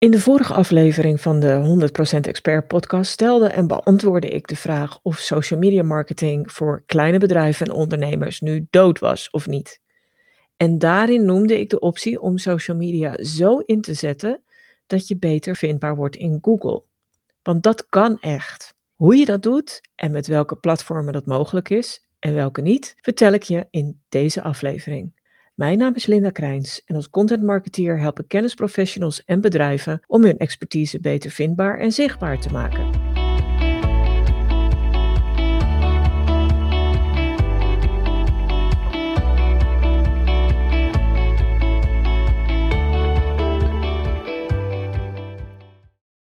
In de vorige aflevering van de 100% Expert podcast stelde en beantwoordde ik de vraag of social media marketing voor kleine bedrijven en ondernemers nu dood was of niet. En daarin noemde ik de optie om social media zo in te zetten dat je beter vindbaar wordt in Google. Want dat kan echt. Hoe je dat doet en met welke platformen dat mogelijk is en welke niet, vertel ik je in deze aflevering. Mijn naam is Linda Krijns en als content marketeer help ik kennisprofessionals en bedrijven om hun expertise beter vindbaar en zichtbaar te maken.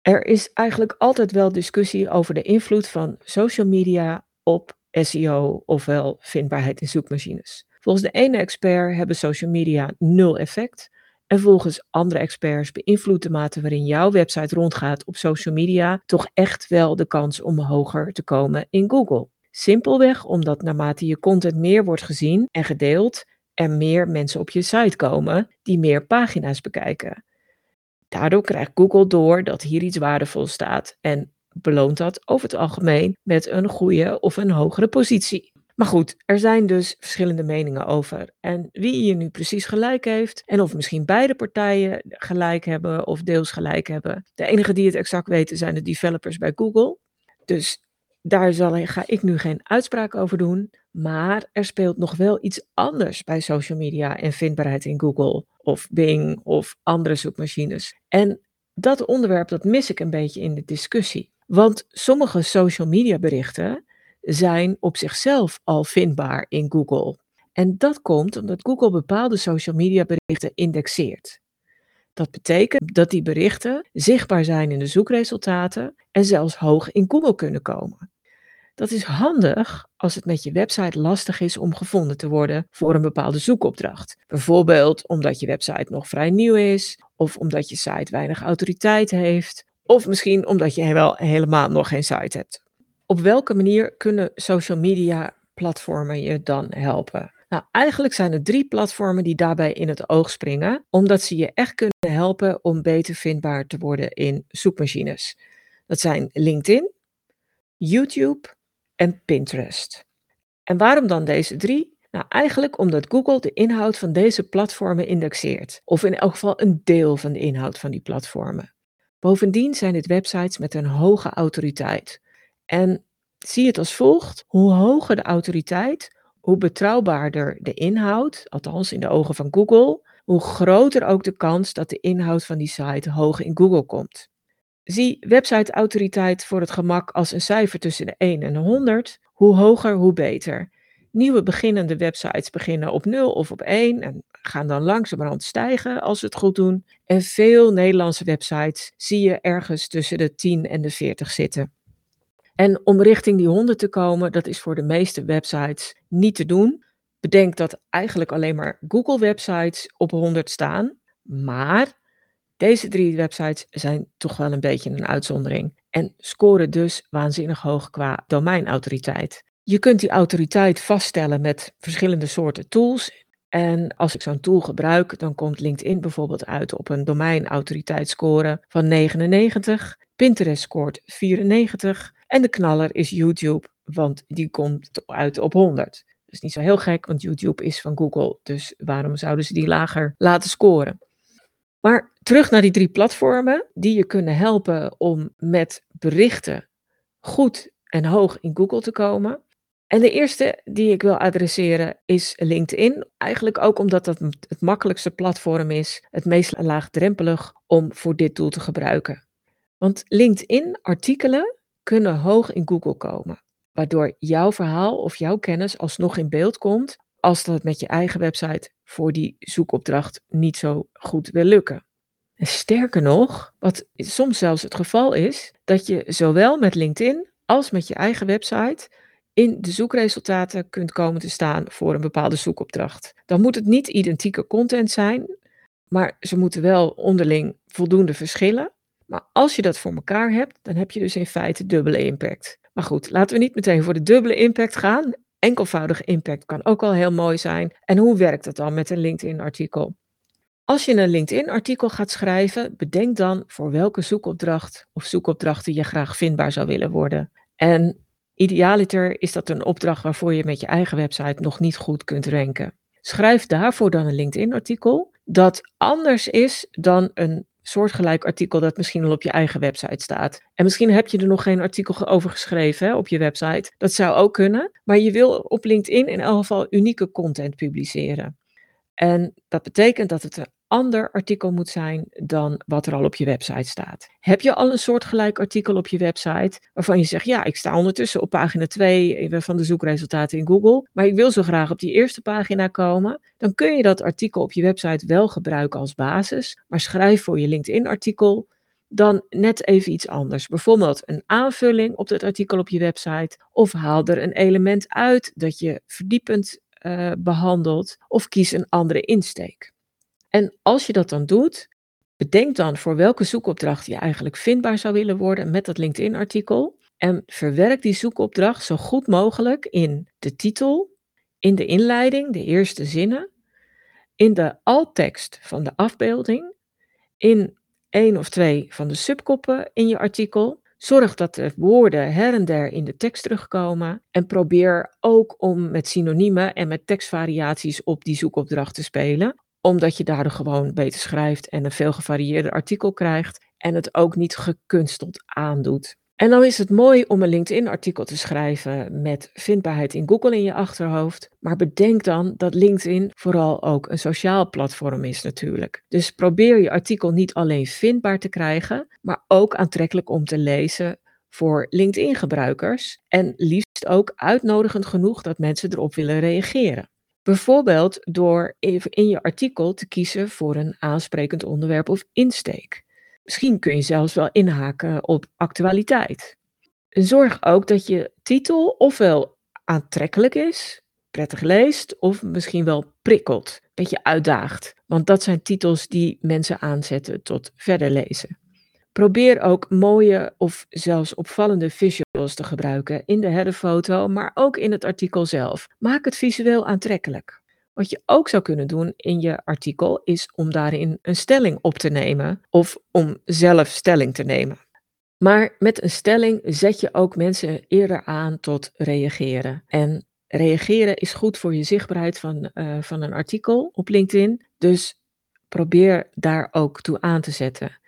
Er is eigenlijk altijd wel discussie over de invloed van social media op SEO, ofwel vindbaarheid in zoekmachines. Volgens de ene expert hebben social media nul effect. En volgens andere experts beïnvloedt de mate waarin jouw website rondgaat op social media toch echt wel de kans om hoger te komen in Google. Simpelweg omdat naarmate je content meer wordt gezien en gedeeld, er meer mensen op je site komen die meer pagina's bekijken. Daardoor krijgt Google door dat hier iets waardevol staat en beloont dat over het algemeen met een goede of een hogere positie. Maar goed, er zijn dus verschillende meningen over. En wie hier nu precies gelijk heeft, en of misschien beide partijen gelijk hebben of deels gelijk hebben. De enige die het exact weten zijn de developers bij Google. Dus daar zal, ga ik nu geen uitspraak over doen. Maar er speelt nog wel iets anders bij social media en vindbaarheid in Google of Bing of andere zoekmachines. En dat onderwerp dat mis ik een beetje in de discussie. Want sommige social media berichten zijn op zichzelf al vindbaar in Google. En dat komt omdat Google bepaalde social media berichten indexeert. Dat betekent dat die berichten zichtbaar zijn in de zoekresultaten en zelfs hoog in Google kunnen komen. Dat is handig als het met je website lastig is om gevonden te worden voor een bepaalde zoekopdracht. Bijvoorbeeld omdat je website nog vrij nieuw is, of omdat je site weinig autoriteit heeft, of misschien omdat je wel helemaal nog geen site hebt. Op welke manier kunnen social media platformen je dan helpen? Nou, eigenlijk zijn er drie platformen die daarbij in het oog springen, omdat ze je echt kunnen helpen om beter vindbaar te worden in zoekmachines. Dat zijn LinkedIn, YouTube en Pinterest. En waarom dan deze drie? Nou, eigenlijk omdat Google de inhoud van deze platformen indexeert, of in elk geval een deel van de inhoud van die platformen. Bovendien zijn dit websites met een hoge autoriteit, en zie het als volgt: hoe hoger de autoriteit, hoe betrouwbaarder de inhoud, althans in de ogen van Google, hoe groter ook de kans dat de inhoud van die site hoog in Google komt. Zie websiteautoriteit voor het gemak als een cijfer tussen de 1 en de 100. Hoe hoger, hoe beter. Nieuwe beginnende websites beginnen op 0 of op 1 en gaan dan langzamerhand stijgen als ze het goed doen. En veel Nederlandse websites zie je ergens tussen de 10 en de 40 zitten. En om richting die 100 te komen, dat is voor de meeste websites niet te doen. Bedenk dat eigenlijk alleen maar Google websites op 100 staan. Maar deze drie websites zijn toch wel een beetje een uitzondering. En scoren dus waanzinnig hoog qua domeinautoriteit. Je kunt die autoriteit vaststellen met verschillende soorten tools. En als ik zo'n tool gebruik, dan komt LinkedIn bijvoorbeeld uit op een domeinautoriteitsscore van 99. Pinterest scoort 94 en de knaller is YouTube, want die komt uit op 100. Dat is niet zo heel gek, want YouTube is van Google. Dus waarom zouden ze die lager laten scoren? Maar terug naar die drie platformen die je kunnen helpen om met berichten goed en hoog in Google te komen. En de eerste die ik wil adresseren is LinkedIn. Eigenlijk ook omdat dat het makkelijkste platform is, het meest laagdrempelig om voor dit tool te gebruiken. Want LinkedIn-artikelen kunnen hoog in Google komen, waardoor jouw verhaal of jouw kennis alsnog in beeld komt als dat met je eigen website voor die zoekopdracht niet zo goed wil lukken. En sterker nog, wat soms zelfs het geval is, dat je zowel met LinkedIn als met je eigen website in de zoekresultaten kunt komen te staan voor een bepaalde zoekopdracht. Dan moet het niet identieke content zijn, maar ze moeten wel onderling voldoende verschillen. Maar als je dat voor elkaar hebt, dan heb je dus in feite dubbele impact. Maar goed, laten we niet meteen voor de dubbele impact gaan. Enkelvoudige impact kan ook al heel mooi zijn. En hoe werkt dat dan met een LinkedIn-artikel? Als je een LinkedIn-artikel gaat schrijven, bedenk dan voor welke zoekopdracht of zoekopdrachten je graag vindbaar zou willen worden. En idealiter is dat een opdracht waarvoor je met je eigen website nog niet goed kunt ranken. Schrijf daarvoor dan een LinkedIn-artikel dat anders is dan een soortgelijk artikel dat misschien al op je eigen website staat. En misschien heb je er nog geen artikel over geschreven hè, op je website. Dat zou ook kunnen. Maar je wil op LinkedIn in elk geval unieke content publiceren. En dat betekent dat het ander artikel moet zijn dan wat er al op je website staat. Heb je al een soortgelijk artikel op je website waarvan je zegt, ja, ik sta ondertussen op pagina 2 van de zoekresultaten in Google, maar ik wil zo graag op die eerste pagina komen, dan kun je dat artikel op je website wel gebruiken als basis, maar schrijf voor je LinkedIn-artikel dan net even iets anders. Bijvoorbeeld een aanvulling op het artikel op je website of haal er een element uit dat je verdiepend uh, behandelt of kies een andere insteek. En als je dat dan doet, bedenk dan voor welke zoekopdracht je eigenlijk vindbaar zou willen worden met dat LinkedIn-artikel. En verwerk die zoekopdracht zo goed mogelijk in de titel, in de inleiding, de eerste zinnen, in de alttekst van de afbeelding, in één of twee van de subkoppen in je artikel. Zorg dat de woorden her en der in de tekst terugkomen en probeer ook om met synoniemen en met tekstvariaties op die zoekopdracht te spelen, omdat je daardoor gewoon beter schrijft en een veel gevarieerder artikel krijgt en het ook niet gekunsteld aandoet. En dan is het mooi om een LinkedIn-artikel te schrijven met vindbaarheid in Google in je achterhoofd. Maar bedenk dan dat LinkedIn vooral ook een sociaal platform is natuurlijk. Dus probeer je artikel niet alleen vindbaar te krijgen, maar ook aantrekkelijk om te lezen voor LinkedIn-gebruikers. En liefst ook uitnodigend genoeg dat mensen erop willen reageren. Bijvoorbeeld door in je artikel te kiezen voor een aansprekend onderwerp of insteek. Misschien kun je zelfs wel inhaken op actualiteit. Zorg ook dat je titel ofwel aantrekkelijk is, prettig leest of misschien wel prikkelt, een beetje uitdaagt. Want dat zijn titels die mensen aanzetten tot verder lezen. Probeer ook mooie of zelfs opvallende visuals te gebruiken in de headerfoto, maar ook in het artikel zelf. Maak het visueel aantrekkelijk. Wat je ook zou kunnen doen in je artikel is om daarin een stelling op te nemen of om zelf stelling te nemen. Maar met een stelling zet je ook mensen eerder aan tot reageren. En reageren is goed voor je zichtbaarheid van, uh, van een artikel op LinkedIn. Dus probeer daar ook toe aan te zetten.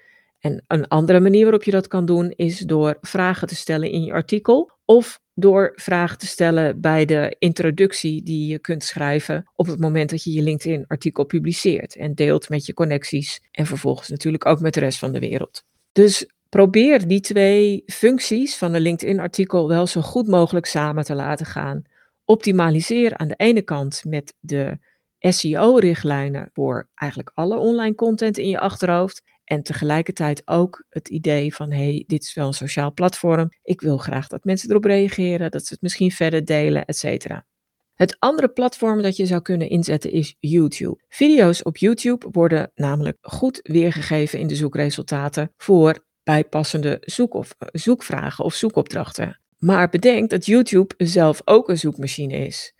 En een andere manier waarop je dat kan doen is door vragen te stellen in je artikel of door vragen te stellen bij de introductie die je kunt schrijven op het moment dat je je LinkedIn-artikel publiceert en deelt met je connecties en vervolgens natuurlijk ook met de rest van de wereld. Dus probeer die twee functies van een LinkedIn-artikel wel zo goed mogelijk samen te laten gaan. Optimaliseer aan de ene kant met de SEO-richtlijnen voor eigenlijk alle online content in je achterhoofd. En tegelijkertijd ook het idee van, hey, dit is wel een sociaal platform. Ik wil graag dat mensen erop reageren, dat ze het misschien verder delen, et cetera. Het andere platform dat je zou kunnen inzetten is YouTube. Video's op YouTube worden namelijk goed weergegeven in de zoekresultaten voor bijpassende zoek of, eh, zoekvragen of zoekopdrachten. Maar bedenk dat YouTube zelf ook een zoekmachine is.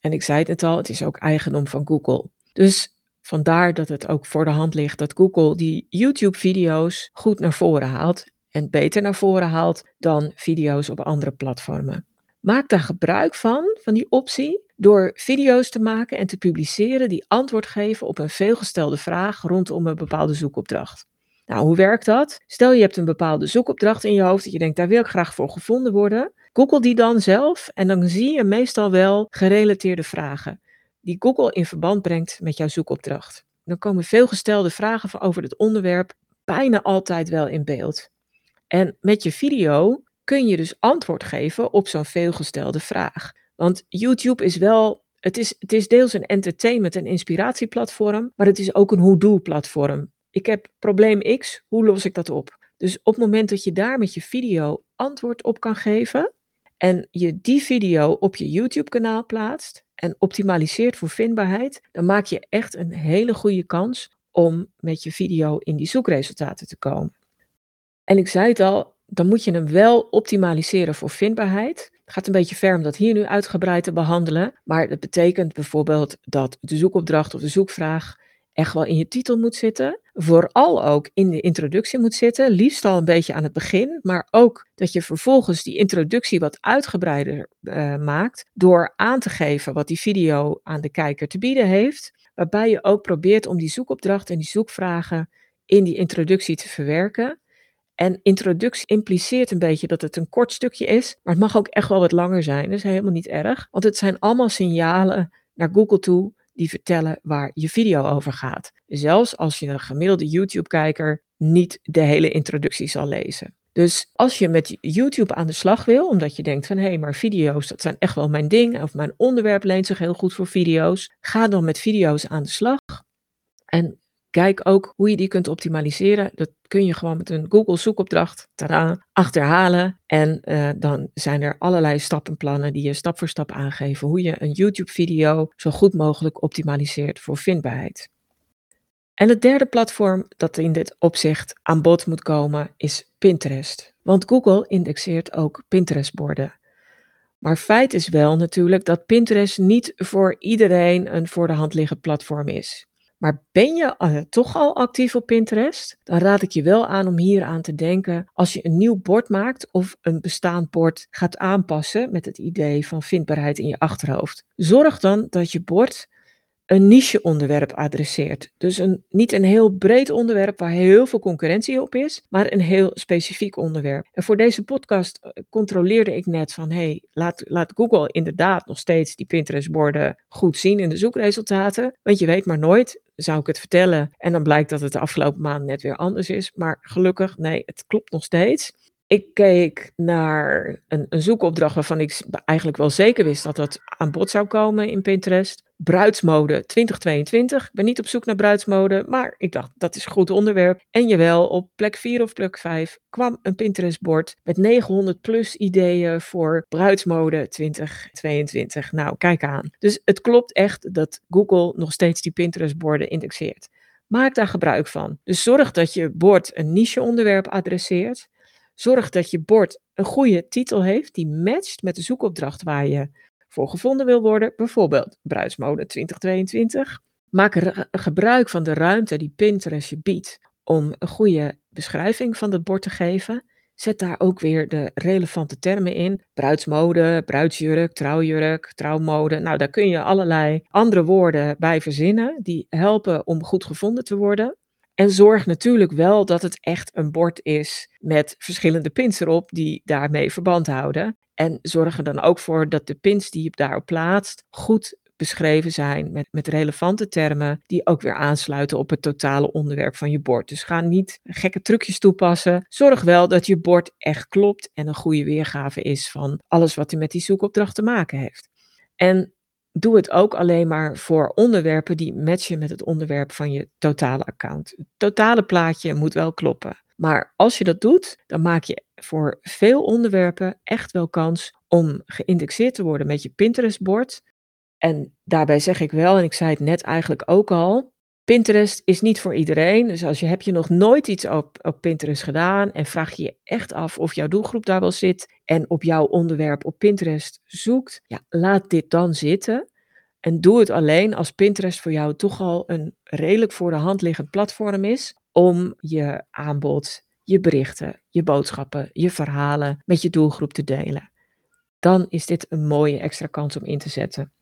En ik zei het net al, het is ook eigendom van Google. Dus Vandaar dat het ook voor de hand ligt dat Google die YouTube-video's goed naar voren haalt en beter naar voren haalt dan video's op andere platformen. Maak daar gebruik van, van die optie, door video's te maken en te publiceren die antwoord geven op een veelgestelde vraag rondom een bepaalde zoekopdracht. Nou, hoe werkt dat? Stel je hebt een bepaalde zoekopdracht in je hoofd dat je denkt, daar wil ik graag voor gevonden worden. Google die dan zelf en dan zie je meestal wel gerelateerde vragen die Google in verband brengt met jouw zoekopdracht. Dan komen veelgestelde vragen over het onderwerp bijna altijd wel in beeld. En met je video kun je dus antwoord geven op zo'n veelgestelde vraag. Want YouTube is wel, het is, het is deels een entertainment- en inspiratieplatform, maar het is ook een hoe-doe-platform. Ik heb probleem X, hoe los ik dat op? Dus op het moment dat je daar met je video antwoord op kan geven en je die video op je YouTube-kanaal plaatst, en optimaliseert voor vindbaarheid, dan maak je echt een hele goede kans om met je video in die zoekresultaten te komen. En ik zei het al, dan moet je hem wel optimaliseren voor vindbaarheid. Het gaat een beetje ver om dat hier nu uitgebreid te behandelen, maar dat betekent bijvoorbeeld dat de zoekopdracht of de zoekvraag echt wel in je titel moet zitten. Vooral ook in de introductie moet zitten, liefst al een beetje aan het begin, maar ook dat je vervolgens die introductie wat uitgebreider uh, maakt door aan te geven wat die video aan de kijker te bieden heeft, waarbij je ook probeert om die zoekopdracht en die zoekvragen in die introductie te verwerken. En introductie impliceert een beetje dat het een kort stukje is, maar het mag ook echt wel wat langer zijn. Dat is helemaal niet erg, want het zijn allemaal signalen naar Google toe die vertellen waar je video over gaat. Zelfs als je een gemiddelde YouTube-kijker niet de hele introductie zal lezen. Dus als je met YouTube aan de slag wil, omdat je denkt van hé, hey, maar video's, dat zijn echt wel mijn ding, of mijn onderwerp leent zich heel goed voor video's, ga dan met video's aan de slag. En Kijk ook hoe je die kunt optimaliseren. Dat kun je gewoon met een Google zoekopdracht tada, achterhalen. En uh, dan zijn er allerlei stappenplannen die je stap voor stap aangeven hoe je een YouTube-video zo goed mogelijk optimaliseert voor vindbaarheid. En het derde platform dat in dit opzicht aan bod moet komen is Pinterest. Want Google indexeert ook Pinterest-borden. Maar feit is wel natuurlijk dat Pinterest niet voor iedereen een voor de hand liggend platform is. Maar ben je uh, toch al actief op Pinterest? Dan raad ik je wel aan om hier aan te denken als je een nieuw bord maakt of een bestaand bord gaat aanpassen met het idee van vindbaarheid in je achterhoofd. Zorg dan dat je bord een niche-onderwerp adresseert. Dus een, niet een heel breed onderwerp waar heel veel concurrentie op is, maar een heel specifiek onderwerp. En voor deze podcast eh, controleerde ik net van, hey, laat, laat Google inderdaad nog steeds die Pinterest-borden goed zien in de zoekresultaten. Want je weet maar nooit, zou ik het vertellen en dan blijkt dat het de afgelopen maand net weer anders is. Maar gelukkig, nee, het klopt nog steeds. Ik keek naar een, een zoekopdracht waarvan ik eigenlijk wel zeker wist dat dat aan bod zou komen in Pinterest. Bruidsmode 2022. Ik ben niet op zoek naar bruidsmode, maar ik dacht dat is een goed onderwerp. En jawel, op plek 4 of plek 5 kwam een Pinterest-bord met 900 plus ideeën voor bruidsmode 2022. Nou, kijk aan. Dus het klopt echt dat Google nog steeds die Pinterest-borden indexeert. Maak daar gebruik van. Dus zorg dat je bord een niche-onderwerp adresseert. Zorg dat je bord een goede titel heeft die matcht met de zoekopdracht waar je voor gevonden wil worden, bijvoorbeeld bruidsmode 2022. Maak gebruik van de ruimte die Pinterest je biedt om een goede beschrijving van het bord te geven. Zet daar ook weer de relevante termen in. Bruidsmode, bruidsjurk, trouwjurk, trouwmode. Nou, daar kun je allerlei andere woorden bij verzinnen die helpen om goed gevonden te worden. En zorg natuurlijk wel dat het echt een bord is met verschillende pins erop die daarmee verband houden. En zorg er dan ook voor dat de pins die je daarop plaatst goed beschreven zijn met, met relevante termen die ook weer aansluiten op het totale onderwerp van je bord. Dus ga niet gekke trucjes toepassen. Zorg wel dat je bord echt klopt en een goede weergave is van alles wat er met die zoekopdracht te maken heeft. En doe het ook alleen maar voor onderwerpen die matchen met het onderwerp van je totale account. Het totale plaatje moet wel kloppen. Maar als je dat doet, dan maak je voor veel onderwerpen echt wel kans om geïndexeerd te worden met je Pinterest-bord. En daarbij zeg ik wel, en ik zei het net eigenlijk ook al, Pinterest is niet voor iedereen. Dus als je heb je nog nooit iets op, op Pinterest gedaan en vraag je je echt af of jouw doelgroep daar wel zit en op jouw onderwerp op Pinterest zoekt, ja, laat dit dan zitten. En doe het alleen als Pinterest voor jou toch al een redelijk voor de hand liggend platform is om je aanbod, je berichten, je boodschappen, je verhalen met je doelgroep te delen. Dan is dit een mooie extra kans om in te zetten.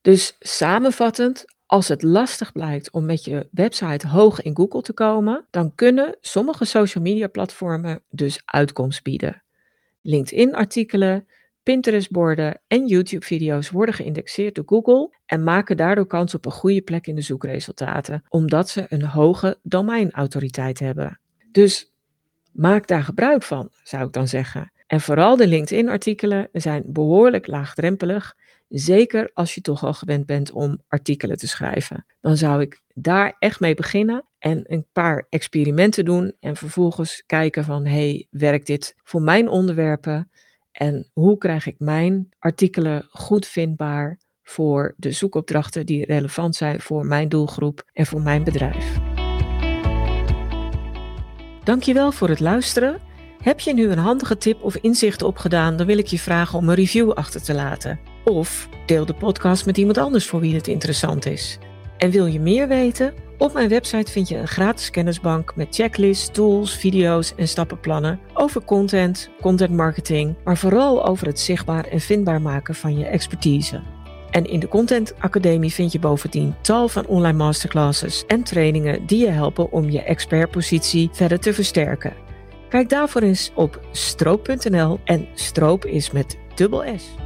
Dus samenvattend, als het lastig blijkt om met je website hoog in Google te komen, dan kunnen sommige social media platformen dus uitkomst bieden. LinkedIn-artikelen, Pinterest-borden en YouTube-video's worden geïndexeerd door Google en maken daardoor kans op een goede plek in de zoekresultaten, omdat ze een hoge domeinautoriteit hebben. Dus maak daar gebruik van, zou ik dan zeggen. En vooral de LinkedIn-artikelen zijn behoorlijk laagdrempelig, zeker als je toch al gewend bent om artikelen te schrijven. Dan zou ik daar echt mee beginnen en een paar experimenten doen en vervolgens kijken van, hey, werkt dit voor mijn onderwerpen? En hoe krijg ik mijn artikelen goed vindbaar voor de zoekopdrachten die relevant zijn voor mijn doelgroep en voor mijn bedrijf? Dankjewel voor het luisteren. Heb je nu een handige tip of inzicht opgedaan, dan wil ik je vragen om een review achter te laten. Of deel de podcast met iemand anders voor wie het interessant is. En wil je meer weten? Op mijn website vind je een gratis kennisbank met checklists, tools, video's en stappenplannen over content, content marketing, maar vooral over het zichtbaar en vindbaar maken van je expertise. En in de Content Academie vind je bovendien tal van online masterclasses en trainingen die je helpen om je expertpositie verder te versterken. Kijk daarvoor eens op stroop.nl en stroop is met dubbel S.